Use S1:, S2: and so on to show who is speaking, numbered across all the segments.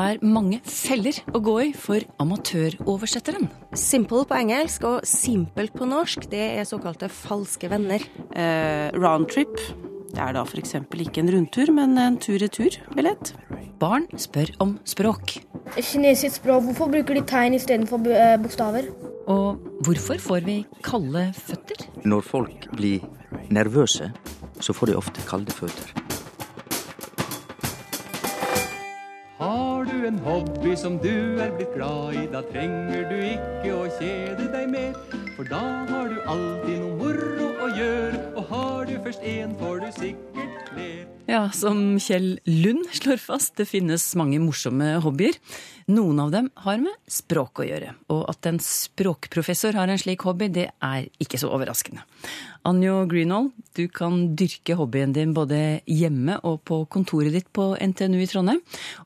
S1: Er mange feller å gå i for amatøroversetteren.
S2: Simple på engelsk og simpelt på norsk, det er såkalte falske venner.
S3: Eh, roundtrip. Det er da f.eks. ikke en rundtur, men en tur-retur-billett.
S1: Barn spør om språk.
S4: Kinesisk språk, hvorfor bruker de tegn istedenfor uh, bokstaver?
S1: Og hvorfor får vi kalde føtter?
S5: Når folk blir nervøse, så får de ofte kalde føtter.
S6: En hobby som du er blitt glad i, da trenger du ikke å kjede deg mer. For da har du alltid noe moro å gjøre, og har du først én, får du sikkert.
S1: Ja, som Kjell Lund slår fast, det finnes mange morsomme hobbyer. Noen av dem har med språk å gjøre. Og at en språkprofessor har en slik hobby, det er ikke så overraskende. Anjo Greenhold, du kan dyrke hobbyen din både hjemme og på kontoret ditt på NTNU i Trondheim.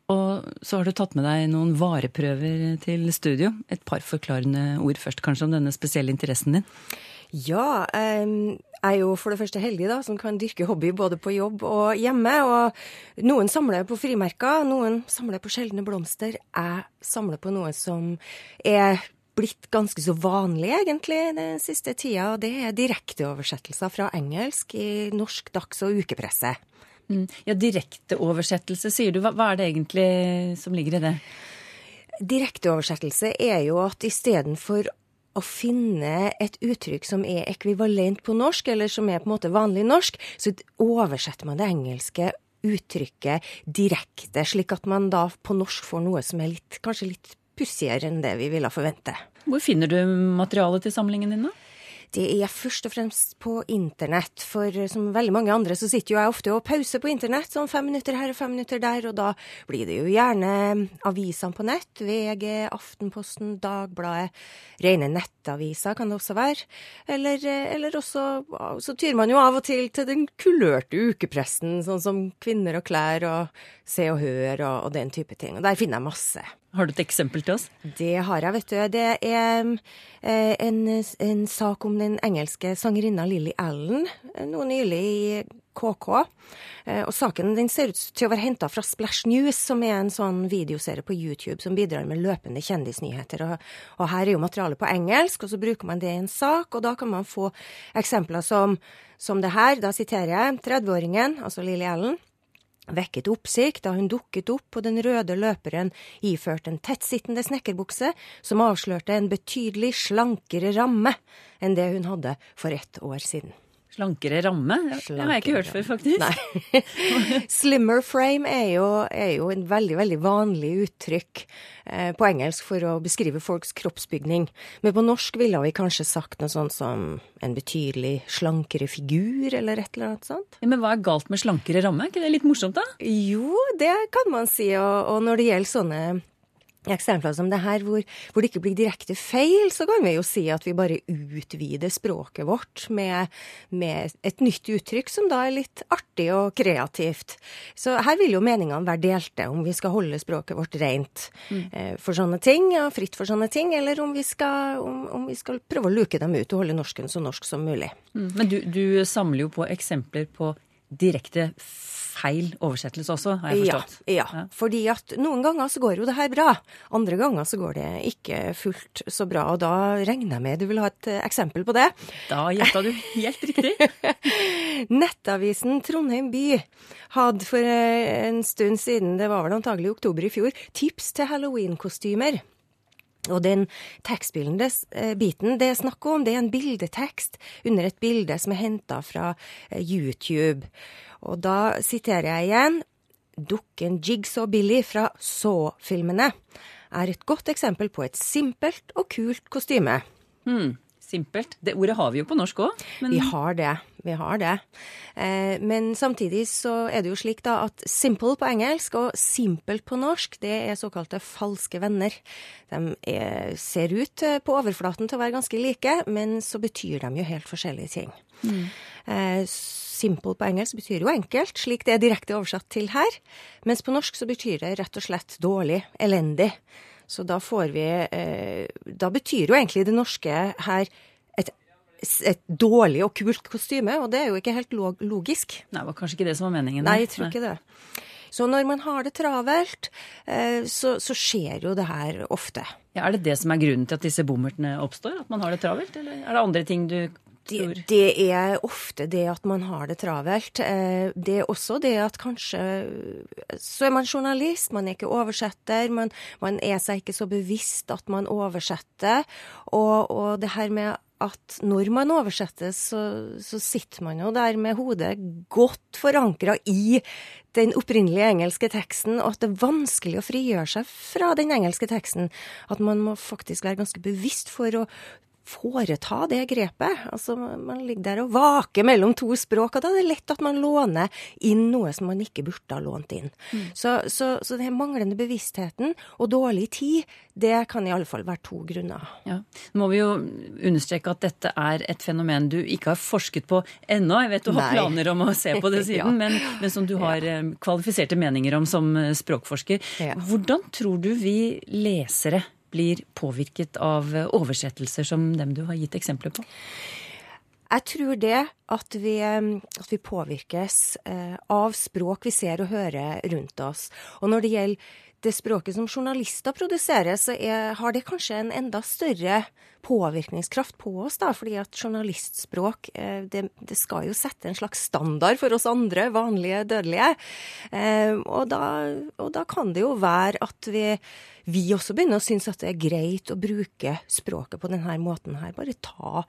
S1: Og så har du tatt med deg noen vareprøver til studio. Et par forklarende ord først kanskje om denne spesielle interessen din.
S2: Ja, jeg er jo for det første heldig, da, som kan dyrke hobby både på jobb og hjemme. Og noen samler på frimerker, noen samler på sjeldne blomster. Jeg samler på noe som er blitt ganske så vanlig, egentlig, den siste tida. Og det er direkteoversettelser fra engelsk i norsk dags- og ukepresse.
S1: Mm. Ja, direkteoversettelse, sier du. Hva, hva er det egentlig som ligger i det?
S2: Direkteoversettelse er jo at istedenfor å finne et uttrykk som er ekvivalent på norsk, eller som er på en måte vanlig norsk, så oversetter man det engelske uttrykket direkte, slik at man da på norsk får noe som er litt, kanskje litt pussigere enn det vi ville forvente.
S1: Hvor finner du materialet til samlingen din, da?
S2: Det er først og fremst på internett, for som veldig mange andre så sitter jo jeg ofte og pauser på internett, sånn fem minutter her og fem minutter der, og da blir det jo gjerne avisene på nett, VG, Aftenposten, Dagbladet, rene nettaviser kan det også være, eller, eller også så tyr man jo av og til til den kulørte ukepressen, sånn som Kvinner og klær og Se og Hør og, og den type ting, og der finner jeg masse.
S1: Har du et eksempel til oss?
S2: Det har jeg, vet du. Det er eh, en, en, sak om den engelske sangerinna Lily Allen nå nylig i KK. Eh, og saken den ser ut til å være henta fra Splash News, som er en sånn videoserie på YouTube som bidrar med løpende kjendisnyheter. Og, og her er jo materialet på engelsk, og så bruker man det i en sak, og da kan man få eksempler som, som det her. Da siterer jeg 30-åringen, altså Lily Allen vekket oppsikt da hun dukket opp på den røde løperen iført en tettsittende snekkerbukse som avslørte en betydelig slankere ramme enn det hun hadde for ett år siden.
S1: Slankere ramme? Det har jeg ikke hørt før, faktisk.
S2: Nei. Slimmer frame er jo, er jo en veldig, veldig vanlig uttrykk eh, på engelsk for å beskrive folks kroppsbygning. Men på norsk ville vi kanskje sagt noe sånt som en betydelig slankere figur, eller et eller annet sånt.
S1: Ja, men hva er galt med slankere ramme? Er ikke det litt morsomt, da?
S2: Jo, det kan man si. Og, og når det gjelder sånne eksempler som det her, hvor, hvor, det ikke blir direkte feil, så kan vi jo si at vi bare utvider språket vårt med, med, et nytt uttrykk som da er litt artig og kreativt. Så her vil jo meningene være delte, om vi skal holde språket vårt rent mm. eh, for sånne ting, ja, fritt for sånne ting, eller om vi skal, om, om vi skal prøve å luke dem ut og holde norsken så norsk som mulig.
S1: Mm. Men du, du samler jo på eksempler på direkte feil oversettelse også, har jeg forstått.
S2: Ja, ja, fordi at noen ganger så går jo det her bra. Andre ganger så går det ikke fullt så bra, og da regner jeg med du vil ha et eksempel på det.
S1: Da gjetta du helt riktig.
S2: Nettavisen Trondheim by hadde for en stund siden, det var vel antagelig i oktober i fjor, tips til halloween-kostymer. Og den tekstbiten biten det er snakk om, det er en bildetekst under et bilde som er henta fra YouTube. Og da siterer jeg igjen. Dukken Jigsaw Billy fra Saw-filmene er et godt eksempel på et simpelt og kult kostyme.
S1: Hmm. Simpelt. Det ordet har vi jo på norsk òg.
S2: Vi har det. Vi har det. Eh, men samtidig så er det jo slik da at simple på engelsk og simpelt på norsk, det er såkalte falske venner. De er, ser ut eh, på overflaten til å være ganske like, men så betyr de jo helt forskjellige ting. Eh, simple på engelsk betyr jo enkelt, slik det er direkte oversatt til her. Mens på norsk så betyr det rett og slett dårlig, elendig. Så da får vi eh, Da betyr jo egentlig det norske her et, et dårlig og kult kostyme, og det er jo ikke helt logisk.
S1: Nei, det var kanskje ikke det som var meningen.
S2: Nei, jeg tror ikke det. Så når man har det travelt, eh, så, så skjer jo det her ofte.
S1: Ja, er det det som er grunnen til at disse bommertene oppstår? At man har det travelt? Eller er det andre ting du
S2: Det, det er ofte det at man har det travelt. Eh, Det er også det at kanskje Så er man journalist, man er ikke oversetter. Man, man er seg ikke så bevisst at man oversetter. Og, og det her med at når man oversetter, så, så sitter man jo der med hodet godt forankra i den opprinnelige engelske teksten, og at det er vanskelig å frigjøre seg fra den engelske teksten. At man må faktisk være ganske bevisst for å foreta det grepet. Altså, man ligger der og vaker mellom to språk, og da er det lett at man låner inn noe som man ikke burde ha lånt inn. Så, så, så den manglende bevisstheten og dårlig tid, det kan i alle fall være to grunner.
S1: Ja. Nå må vi jo understreke at dette er et fenomen du ikke har forsket på ennå. Jeg vet du har
S2: Nei.
S1: planer om å se på det
S2: Ja.
S1: siden, men, men som du har ja. kvalifiserte meninger om som eh, språkforsker.
S2: Ja.
S1: Hvordan tror du vi lesere blir påvirket av oversettelser som dem du har gitt eksempler på?
S2: Jeg tror det at vi, eh, at vi påvirkes eh, av språk vi ser og hører rundt oss. Og når det gjelder det språket som journalister produserer, så er, har det kanskje en enda større påvirkningskraft på oss, da, fordi at journalistspråk eh, det, det skal jo sette en slags standard for oss andre, vanlige dødelige. Eh, og, da, og da kan det jo være at vi, vi også begynner å synes at det er greit å bruke språket på denne måten her. Bare ta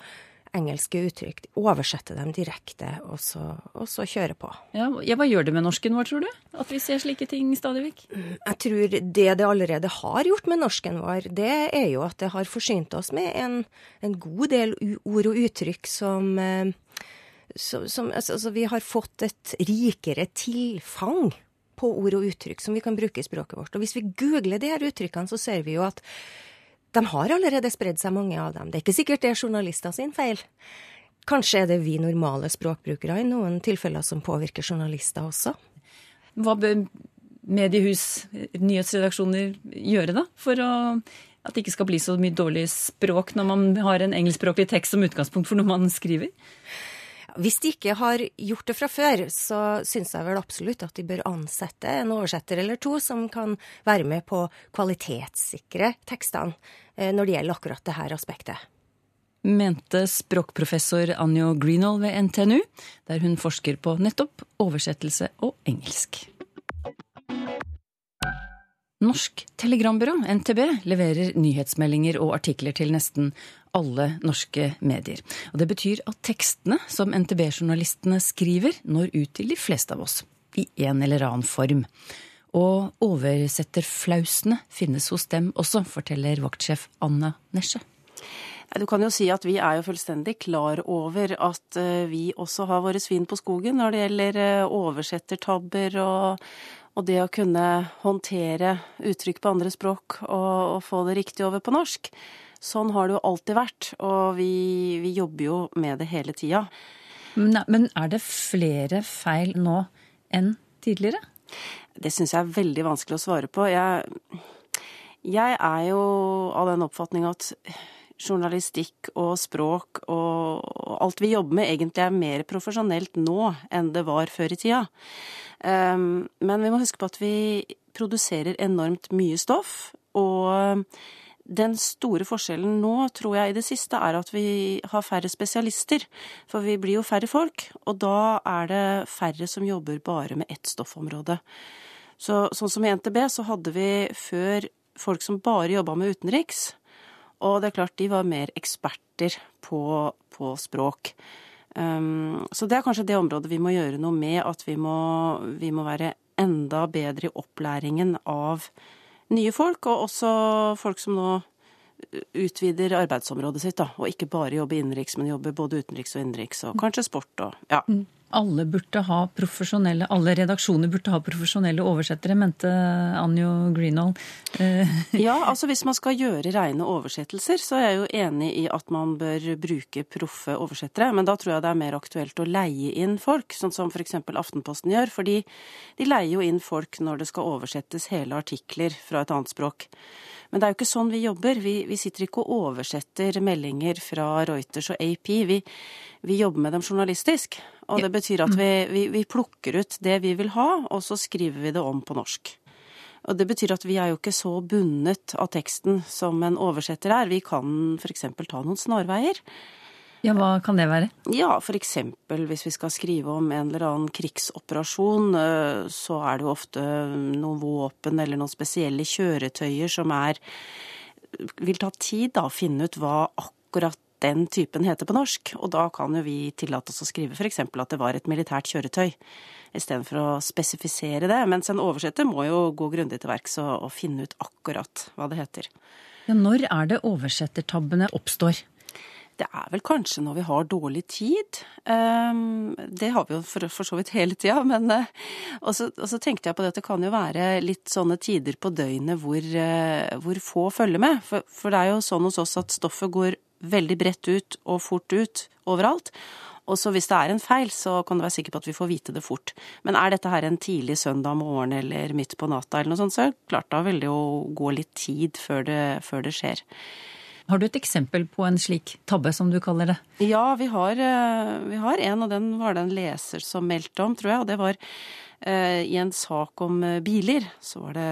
S2: engelske uttrykk, oversette dem direkte, og så, og så kjøre på.
S1: Ja, Hva gjør det med norsken vår, tror du? At vi ser slike ting stadig vekk?
S2: Jeg tror det det allerede har gjort med norsken vår, det er jo at det har forsynt oss med en, en god del ord og uttrykk som, eh, som, som altså, altså, Vi har fått et rikere tilfang på ord og uttrykk som vi kan bruke i språket vårt. Og hvis vi googler de her uttrykkene, så ser vi jo at de har allerede spredd seg, mange av dem. Det er ikke sikkert det er journalister sin feil. Kanskje er det vi normale språkbrukere i noen tilfeller som påvirker journalister også.
S1: Hva bør mediehus, nyhetsredaksjoner gjøre da, for å, at det ikke skal bli så mye dårlig språk når man har en engelskspråklig tekst som utgangspunkt for noe man skriver?
S2: Hvis de ikke har gjort det fra før, så syns jeg vel absolutt at de bør ansette en oversetter eller to som kan være med på kvalitetssikre tekstene eh, når det gjelder akkurat det her aspektet.
S1: Mente språkprofessor Anjo Greenhall ved NTNU, der hun forsker på nettopp oversettelse og engelsk. Norsk Telegrambyrå, NTB, leverer nyhetsmeldinger og artikler til nesten alle norske medier. Og Det betyr at tekstene som NTB-journalistene skriver, når ut til de fleste av oss. I en eller annen form. Og oversetterflausene finnes hos dem også, forteller vaktsjef Anna Nesje.
S3: Du kan jo si at vi er jo fullstendig klar over at eh, vi også har våre svin på skogen når det gjelder eh, oversettertabber og, og det å kunne håndtere uttrykk på andre språk og, og få det riktig over på norsk. Sånn har det jo alltid vært, og vi, vi jobber jo med det hele tida.
S1: Men er det flere feil nå enn tidligere?
S3: Det syns jeg er veldig vanskelig å svare på. Jeg, jeg er jo av den oppfatning at journalistikk og språk og alt vi jobber med, egentlig er mer profesjonelt nå enn det var før i tida. Um, men vi må huske på at vi produserer enormt mye stoff, og den store forskjellen nå, tror jeg, i det siste, er at vi har færre spesialister. For vi blir jo færre folk, og da er det færre som jobber bare med ett stoffområde. Så, sånn som i NTB, så hadde vi før folk som bare jobba med utenriks. Og det er klart, de var mer eksperter på, på språk. Um, så det er kanskje det området vi må gjøre noe med, at vi må, vi må være enda bedre i opplæringen av nye folk, og også folk som nå utvider arbeidsområdet sitt, da. Og ikke bare jobbe innenriks, men jobbe både utenriks og innenriks, og kanskje sport og ja.
S1: Alle alle redaksjoner burde ha profesjonelle oversettere, mente Anjo Greenhold. Eh,
S3: Ja, altså hvis man skal gjøre reine oversettelser, så er jeg jo enig i at man bør bruke proffe oversettere. Men da tror jeg det er mer aktuelt å leie inn folk, sånn som f.eks. Aftenposten gjør. Fordi de leier jo inn folk når det skal oversettes hele artikler fra et annet språk. Men det er jo ikke sånn vi jobber. Vi, vi sitter ikke og oversetter meldinger fra Reuters og AP. Vi, vi jobber med dem journalistisk. Og det betyr at vi, vi, plukker ut det vi vil ha, og så skriver vi det om på norsk. Og det betyr at vi er jo ikke så bundet av teksten som en oversetter er. Vi kan f.eks. ta noen snarveier.
S1: Ja, hva kan det være?
S3: Ja, f.eks. hvis vi skal skrive om en eller annen krigsoperasjon, eh, så er det jo ofte noen våpen eller noen spesielle kjøretøyer som er Vil ta tid da å finne ut hva akkurat den typen heter på norsk. Og da kan jo vi tillate oss å skrive f.eks. at det var et militært kjøretøy. Istedenfor å spesifisere det. Mens en oversetter må jo gå grundig til verks og, og finne ut akkurat hva det heter.
S1: Ja, når er det oversettertabbene oppstår?
S3: Det er vel kanskje når vi har dårlig tid. Ehm, Det har vi jo for, for så vidt hele tida. Men eh, og så, tenkte jeg på det at det kan jo være litt sånne tider på døgnet hvor, eh, hvor få følger med. For, for det er jo sånn hos oss at stoffet går veldig bredt ut og fort ut overalt. Og så hvis det er en feil, så kan du være sikker på at vi får vite det fort. Men er dette her en tidlig søndag morgen eller midt på natta eller noe sånt, så klart da vil det jo gå litt tid før det, før det skjer.
S1: Har du et eksempel på en slik tabbe, som du kaller det?
S3: Ja, vi har, eh, vi har en, og den var det en leser som meldte om, tror jeg. Og det var eh, i en sak om eh, biler. Så var det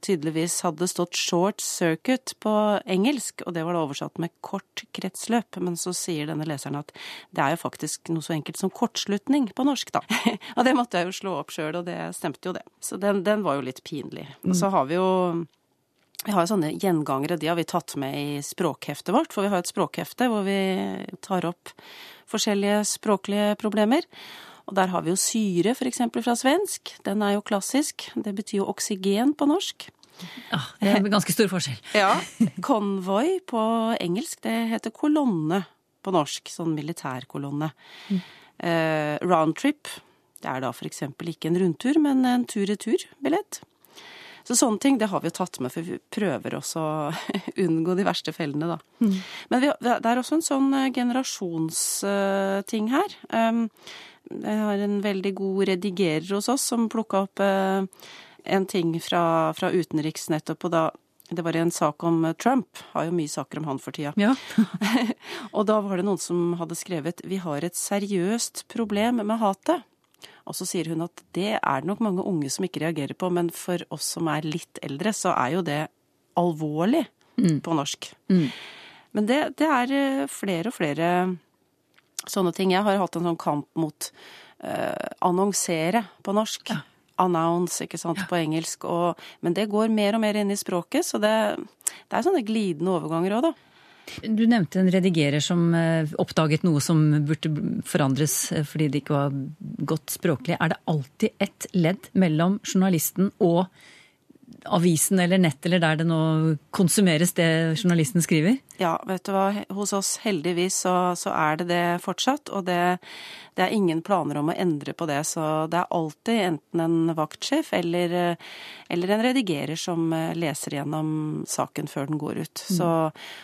S3: tydeligvis hadde stått 'short circuit' på engelsk, og det var da oversatt med 'kort kretsløp'. Men så sier denne leseren at det er jo faktisk noe så enkelt som kortslutning på norsk, da. og det måtte jeg jo slå opp sjøl, og det stemte jo det. Så den, den var jo litt pinlig. Og så har vi jo vi har jo sånne gjengangere, de har vi tatt med i språkheftet vårt, for vi har et språkhefte hvor vi tar opp forskjellige språklige problemer. Og der har vi jo syre, eksempel fra svensk. Den er jo klassisk. Det betyr jo oksygen på norsk.
S1: Ja, det er ganske stor forskjell.
S3: Ja. Konvoi på engelsk, det heter kolonne på norsk. Sånn militærkolonne. Eh, roundtrip, det er da eksempel ikke en rundtur, men en tur-retur-billett. Så sånne ting, det har vi jo tatt med, for vi prøver også å unngå de verste fellene, da. Men vi, det er også en sånn eh, generasjonsting her. Um, Jeg har en veldig god redigerer hos oss som plukka opp eh, en ting fra, fra utenriks nettopp, og da det var en sak om eh, Trump. Har jo mye saker om han for tida.
S1: Ja.
S3: Og da var det noen som hadde skrevet 'Vi har et seriøst problem med hatet'. Og så sier hun at det er det nok mange unge som ikke reagerer på, men for oss som er litt eldre, så er jo det alvorlig på norsk. Men det, det er eh, flere og flere sånne ting. Jeg har hatt en sånn kamp mot uh, annonsere på norsk. Announce, ikke sant, på engelsk. Og, men det går mer og mer inn i språket, så det, det er sånne glidende overganger òg, da.
S1: Du nevnte en redigerer som eh, oppdaget noe som burde forandres eh, fordi det ikke var godt språklig. Er det alltid ett ledd mellom journalisten og avisen eller nett eller der det nå konsumeres det journalisten skriver?
S3: Ja, vet du hva, hos oss heldigvis så, så er det det fortsatt, og det, det er ingen planer om å endre på det. Så det er alltid enten en vaktsjef eller, eller en redigerer som eh, leser gjennom saken før den går ut. Så,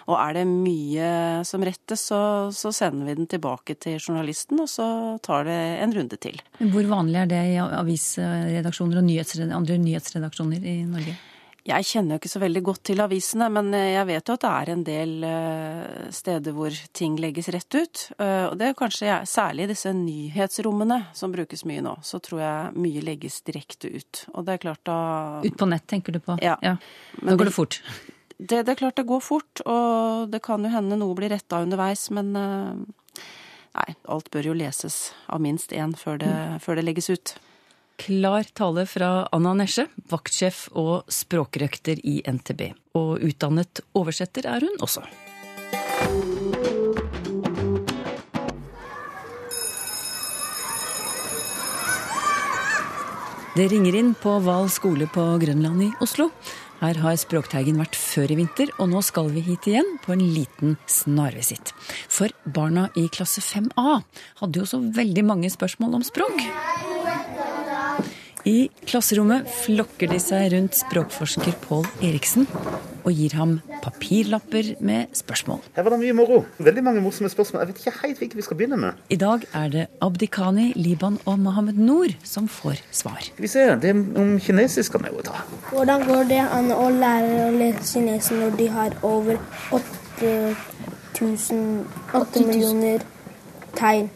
S3: og er det mye som rettes, så, så sender vi den tilbake til journalisten, og så tar det en runde til.
S1: Hvor vanlig er det i avisredaksjoner og nyhetsredaksjoner, andre nyhetsredaksjoner i Norge?
S3: Jeg kjenner jo ikke så veldig godt til avisene, men eh, jeg vet jo at det er en del eh, steder hvor ting legges rett ut. Eh, Og det er kanskje jeg- særlig disse nyhetsrommene som brukes mye nå. Så tror jeg mye legges direkte ut. Og det er klart da
S1: Ut på nett, tenker du på?
S3: Ja.
S1: Nå går det fort.
S3: det, det er klart det går fort, og det kan jo hende noe blir retta underveis, men Nei, alt bør jo leses av minst én før det, før det legges ut.
S1: Klar tale fra Anna Nesje, vaktsjef og språkrøkter i NTB. Og utdannet oversetter er hun også. Det ringer inn på Val skole på Grønland i Oslo. Her har Språkteigen vært før i vinter, og nå skal vi hit igjen på en liten snarvisitt. For barna i klasse 5A hadde jo så veldig mange spørsmål om språk. I klasserommet flokker de seg rundt språkforsker Pål Eriksen og gir ham papirlapper med spørsmål.
S7: Her var det mye moro. Veldig mange morsomme spørsmål. Jeg vet ikke helt hvilke vi skal begynne med.
S1: I dag er det Abdikani, Liban og Mohammed Noor som får svar.
S7: Skal vi se, Det er om kinesisk kan jeg jo ta.
S8: Hvordan går det an å lære å lese kinesisk når de har over 8000 8 millioner tegn?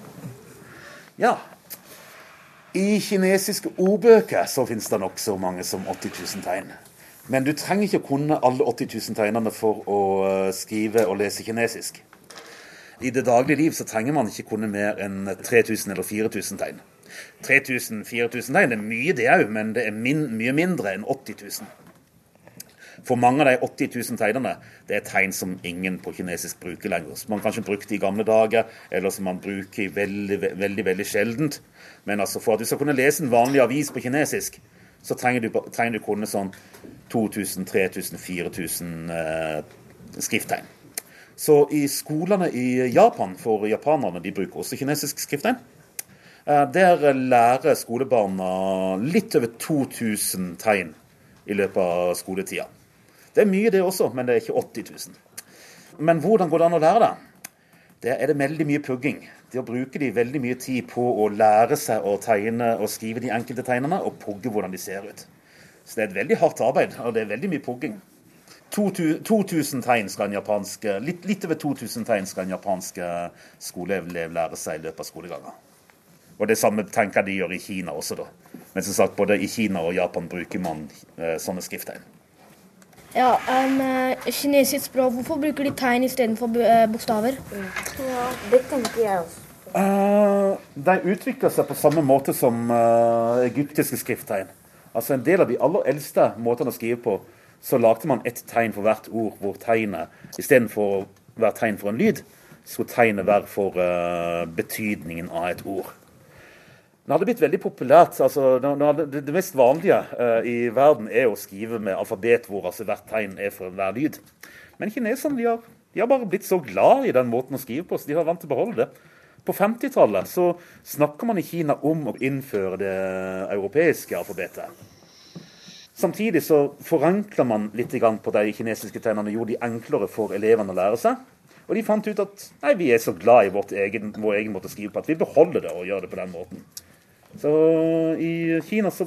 S7: Ja. I kinesiske ordbøker så finnes det nokså mange som 80 000 tegn. Men du trenger ikke å kunne alle 80 000 tegnene for å eh, skrive og lese kinesisk. I det daglige liv så trenger man ikke kunne mer enn 3000 eller 4000 tegn. 3000-4000 tegn er mye, det òg, men det er min, mye mindre enn 80 000. For mange av de 80 000 tegnene det er tegn som ingen på kinesisk bruker lenger. Som man kanskje brukte i gamle dager, eller som man bruker veldig, veldig, veldig sjeldent. Men altså for at du skal kunne lese en vanlig avis på kinesisk, så trenger du, trenger du kunne sånn 2000, 3000, 4000 eh, skrifttegn. Så i skolene i Japan, for japanerne, de bruker også kinesisk skrifttegn. Eh, der lærer skolebarna litt over 2000 tegn i løpet av skoletida. Det er mye, det også, men det er ikke 80 000. Men hvordan går det an å lære det? Der er det veldig mye pugging. Der bruker de veldig mye tid på å lære seg å tegne og skrive de enkelte tegnene, og pugge hvordan de ser ut. Så det er et veldig hardt arbeid, og det er veldig mye pugging. 2000 tegn skal en japansk, litt, litt over 2000 tegn skal en japansk skoleelev lære seg i løpet av skolegangen. Og det samme tenker de gjør i Kina også, da. Men som sagt, både i Kina og Japan bruker man eh, sånne skrifttegn.
S8: Ja, um, kinesisk språk, hvorfor bruker de tegn istedenfor uh, bokstaver?
S2: Ja, det tenker jeg også.
S7: Uh, de utvikler seg på samme måte som uh, egyptiske skrifttegn. Altså En del av de aller eldste måtene å skrive på, så lagde man ett tegn for hvert ord, hvor tegnet istedenfor å være tegn for en lyd, skulle tegnet være for uh, betydningen av et ord. Det hadde blitt veldig populært. altså Det, mest vanlige uh, i verden er å skrive med alfabet hvor altså hvert tegn er for hver lyd. Men kineserne de har, de har, bare blitt så glad i den måten å skrive på, så de har vant til å beholde det. På 50-tallet så snakker man i Kina om å innføre det europeiske alfabetet. Samtidig så forenkler man litt på de kinesiske tegnene og gjorde de enklere for elevene å lære seg. Og de fant ut at nei, vi er så glad i egen, vår egen måte å skrive på at vi beholder det og gjør det på den måten. Så i Kina så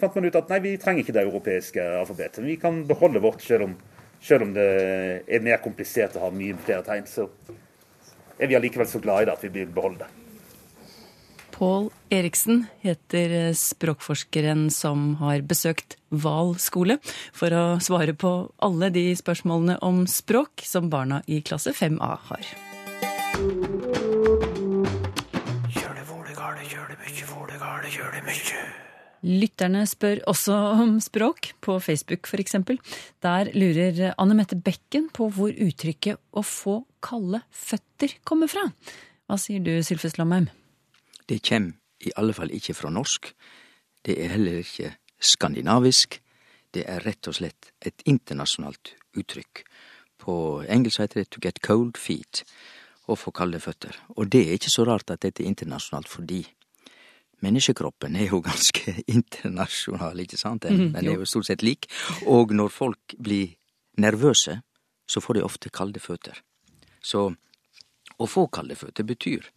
S7: fant man ut at nei, vi trenger ikke det europeiske alfabetet. Vi kan beholde vårt, selv om, selv om det er mer komplisert å ha mye flere tegn. Så er vi allikevel så glad i det at vi vil beholde det.
S1: Pål Eriksen heter språkforskeren som har besøkt Val skole for å svare på alle de spørsmålene om språk som barna i klasse 5A har. Lytterne spør også om språk, på Facebook f.eks. Der lurer Anne Mette Bekken på hvor uttrykket 'å få kalde føtter' kommer fra. Hva sier du, Sylfes Lomheim?
S5: Det kjem i alle fall ikke fra norsk. Det er heller ikke skandinavisk. Det er rett og slett et internasjonalt uttrykk. På engelsk heter det 'to get cold feet', å få kalde føtter. Og det er ikke så rart at dette er internasjonalt, fordi Menneskekroppen er jo ganske internasjonal, ikke sant? Den, mm, den er jo stort sett lik. Og når folk blir nervøse, så får de ofte kalde føtter. Så å få kalde føtter betyr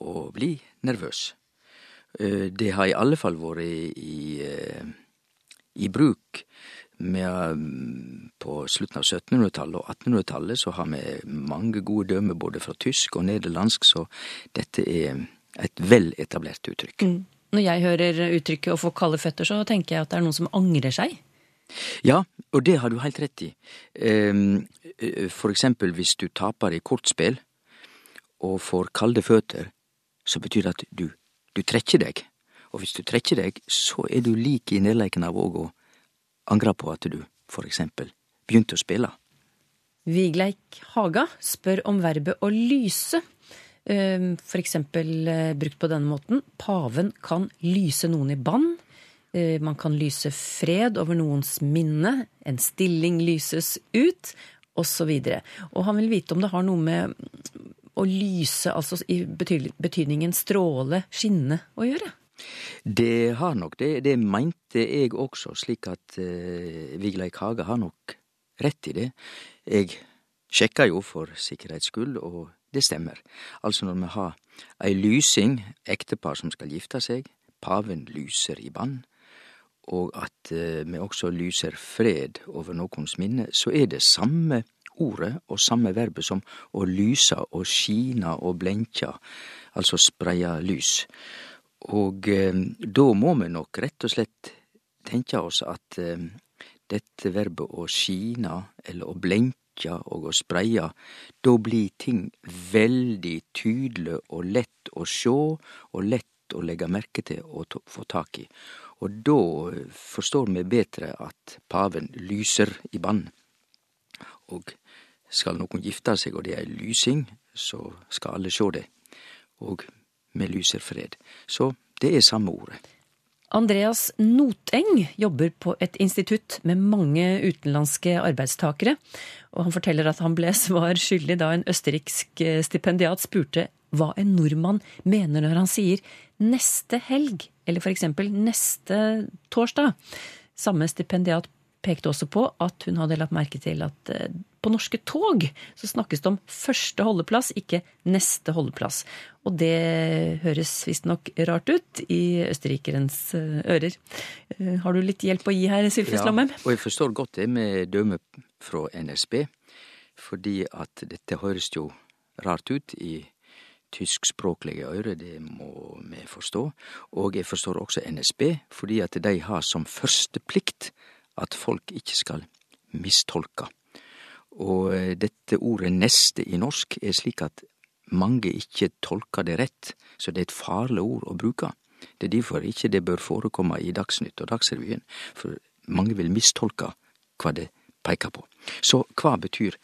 S5: å bli nervøs. Eh, det har i alle fall vært i, i, eh, i bruk med, mm, på slutten av 1700-tallet og 1800-tallet så har vi mange gode dømmer både fra tysk og nederlandsk, så dette er et veletablert uttrykk. Mm.
S1: Når jeg hører uttrykket 'å få kalde føtter', så tenker jeg at det er noen som angrer seg.
S5: Ja, og det har du helt rett i. Ehm, for eksempel hvis du taper i kortspill og får kalde føtter, så betyr det at du, du trekker deg. Og hvis du trekker deg, så er du lik i nedleiken av òg å angre på at du for eksempel begynte å spille.
S1: Vigleik Haga spør om verbet å lyse. Ehm, F.eks. Eh, brukt på denne måten. Paven kan lyse noen i bann. Eh, Man kan lyse fred over noens minne, en stilling lyses ut, osv. Og han vil vite om det har noe med å lyse, altså i betydningen stråle, skinne, å gjøre.
S5: Det har nok det. Det mente jeg også, slik at uh, Vigleik Hage har nok rett i det. Jeg sjekka jo for sikkerhets skyld, og det stemmer. Altså når vi har ei lysing, ektepar som skal gifte seg, paven lyser i bann, og at eh, vi også lyser fred over nokons minne, så er det samme ordet og samme verbet som å lyse og skina og blenkja, altså spreia lys. Og eh, da må vi nok rett og slett tenke oss at eh, dette verbet å skina eller å blenkja og å spreia, da blir ting veldig tydeleg og lett å sjå og lett å legge merke til og få tak i. Og da forstår vi betre at paven lyser i bann. Og skal nokon gifte seg og det er lysing, så skal alle sjå det. Og vi lyser fred. Så det er samme ordet.
S1: Andreas Noteng jobber på et institutt med mange utenlandske arbeidstakere. Og han forteller at han ble svar skyldig da en østerriksk eh, stipendiat spurte hva en nordmann mener når han sier 'neste helg', eller eksempel 'neste torsdag'. Samme stipendiat pekte også på at hun hadde lagt merke til at eh, på norske tog så snakkes det om første holdeplass, ikke neste holdeplass. Og det høres visstnok rart ut i østerrikerens eh, ører. Eh, Har du litt hjelp å gi her, Sylfest Ja,
S5: og jeg forstår godt det med døme fra NSB, fordi at dette høres jo rart ut i tyskspråklige øyre, det må vi forstå. Og jeg forstår også NSB, fordi at de har som første plikt at folk ikke skal mistolke. Og eh, dette ordet neste i norsk er slik at mange ikke tolker det rett, så det er et farlig ord å bruke. Det er derfor ikke det bør forekomme i Dagsnytt og Dagsrevyen, for mange vil mistolke hva det peker på. Så hva betyr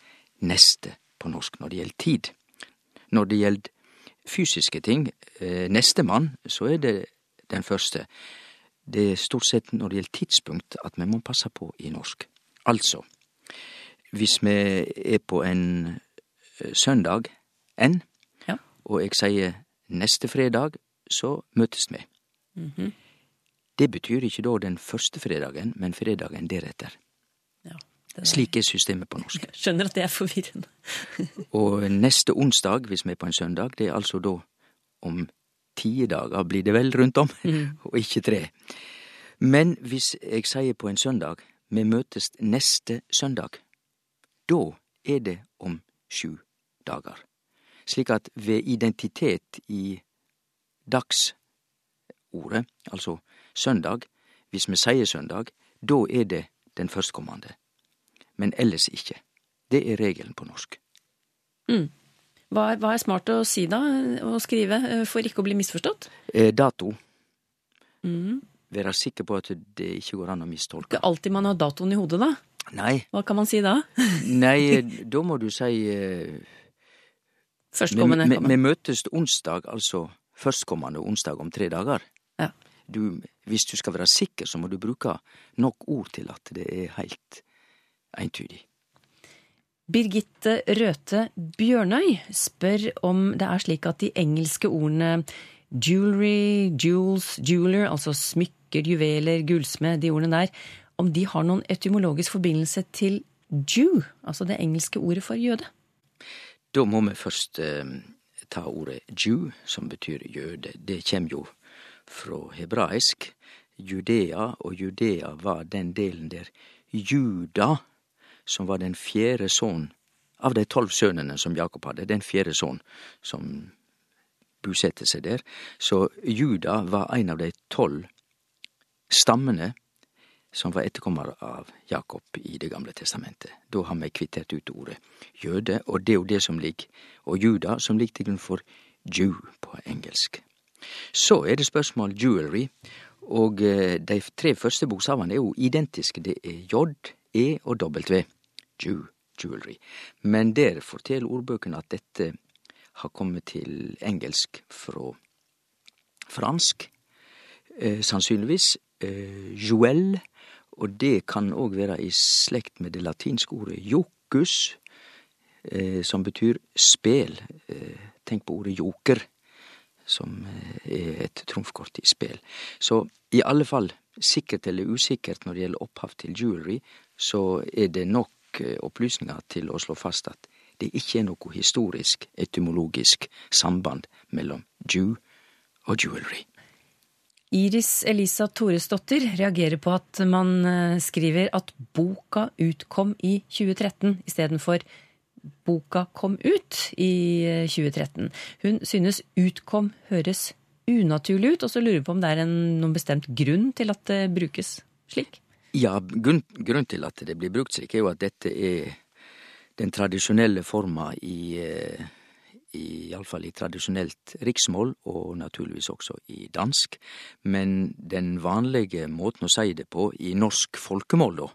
S5: neste på norsk når det gjelder tid? Når det gjelder fysiske ting, eh, nestemann, så er det den første. Det er stort sett når det gjelder tidspunkt at vi må passe på i norsk. Altså, hvis vi er på en eh, søndag, en,
S1: Ja.
S5: og jeg sier neste fredag, så møtes vi.
S1: Mhm.
S5: Det betyr ikke da den første fredagen, men fredagen deretter.
S1: Ja, er-
S5: Slik er systemet på norsk.
S1: Jeg skjønner at det er forvirrende.
S5: Og neste onsdag, hvis vi er på en søndag, det er altså da om ti dager blir det vel rundt om, og ikke tre. Men hvis jeg sier på en søndag, vi møtes neste søndag, da er det om sju dager. Slik at ved identitet i dagsordet, altså søndag, hvis vi sier søndag, da er det den førstkommende. Men ellers ikke. Det er regelen på norsk.
S1: Hva er, hva er smart å si da, å skrive, eh, for ikke å bli misforstått?
S5: Eh, dato.
S1: Mm.
S5: Være sikker på at det ikke går an å mistolke.
S1: Ikke alltid man har datoen i hodet, da.
S5: Nei,
S1: Hva kan man si da?
S5: nei, da må du si eh,
S1: Førstkommende.
S5: vi, vi møtes onsdag, altså førstkommende onsdag om tre dager.
S1: Ja.
S5: Du, hvis du skal være sikker, så må du bruke nok ord til at det er helt entydig.
S1: Birgitte Røthe Bjørnøy spør om det er slik at de engelske ordene jewelry, jewels, jeweler, altså smykker, juveler, gullsmed, de ordene der, om de har noen etymologisk forbindelse til Jew, altså det engelske ordet for jøde.
S5: Da må vi først eh, ta ordet Jew, som betyr jøde. Det kommer jo fra hebraisk. Judea, og Judea var den delen der Juda, som var den fjerde sønnen av de tolv sønnene som Jakob hadde, den fjerde sønnen som bosatte seg der. Så Juda var en av de tolv stammene som var etterkommer av Jakob i Det gamle testamentet. Da har vi kvittert ut ordet jøde, og det er jo det som ligger, og juda, som ligger til grunn for Jew på engelsk. Så er det spørsmål jewelry, og eh, de tre første bokstavene er jo identiske. Det er J, E og W. Jew, jewelry. Men der forteller ordbøkene at dette har kommet til engelsk fra fransk, eh, sannsynligvis, eh, Joel, og det kan òg være i slekt med det latinske ordet jokus, eh, som betyr spel. Eh, tenk på ordet joker, som eh, er et trumfkort i spel. Så i alle fall, sikkert eller usikkert når det gjelder opphav til jewelry, så er det nok eh, opplysninger til å slå fast at det ikke er noe historisk, etymologisk samband mellom Jew og jewelry.
S1: Iris Elisa Toresdottir reagerer på at man eh, skriver at boka utkom i 2013 istedenfor boka kom ut i eh, 2013. Hun synes utkom høres unaturlig ut, og så lurer på om det er en, noen bestemt grunn til at det brukes slik?
S5: Ja, grunn, grunnen til at det blir brukt slik, er jo at dette er den tradisjonelle forma i, eh, Iallfall i tradisjonelt riksmål, og naturligvis også i dansk. Men den vanlige måten å si det på i norsk folkemål, da,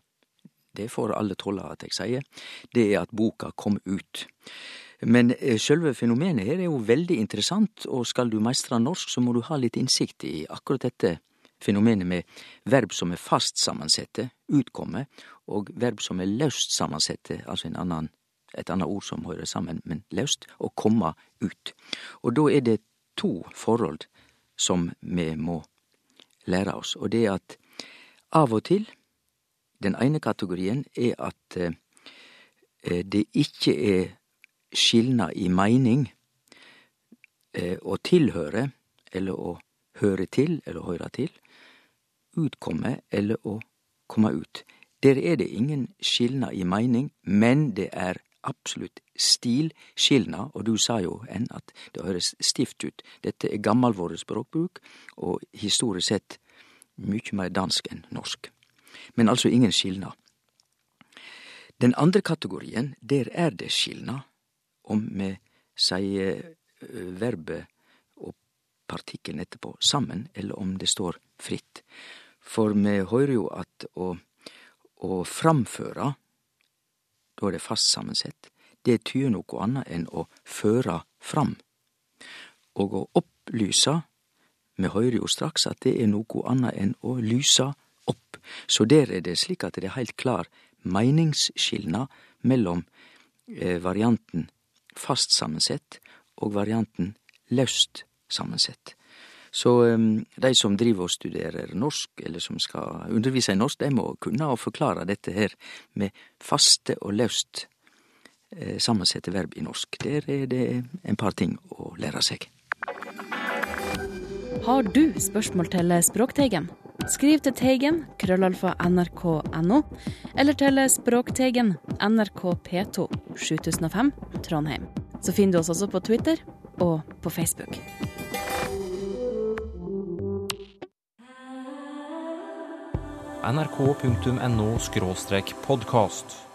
S5: det får alle tåle at jeg sier, det er at boka kom ut. Men eh, sjølve fenomenet her er jo veldig interessant, og skal du meistre norsk, så må du ha litt innsikt i akkurat dette fenomenet med verb som er fast sammensette, utkomme, og verb som er løst sammensette, altså en annen, et annet ord som hører sammen, men løst, å komme ut. Og da er det to forhold som vi må lære oss, og det er at av og til, den ene kategorien er at eh, det ikke er skilnad i meining eh, å tilhøre, eller å høre til, eller høre til, utkomme eller å komme ut. Der er det ingen skilnad i meining, men det er absolutt stilskilnad, og du sa jo enn at det høres stivt ut. Dette er gammalvåret språkbruk, og historisk sett mykje meir dansk enn norsk. Men altså ingen skilnad. Den andre kategorien, der er det skilnad, om vi sier verbet og partikkelen etterpå sammen, eller om det står fritt. For vi høyrer jo at å, å framføre, da er det fast sammensett, det tyder noe annet enn å føre fram. Og å opplyse, vi hører jo straks at det er noe annet enn å lyse opp. Så der er det slik at det er heilt klar meiningsskilnad mellom eh, varianten fast sammensett og varianten løst sammensett. Så um, de som driver og studerer norsk, eller som skal undervise i norsk, de må kunne å forklare dette her med faste og løst eh, sammensette verb i norsk. Der er det en par ting å lære seg.
S9: Har du spørsmål til Språkteigen? Skriv til Teigen, krøllalfa nrk.no, eller til Språkteigen, NRK P2, 7005, Trondheim. Så finner du oss også på Twitter og på Facebook.
S10: nrk.no podkast.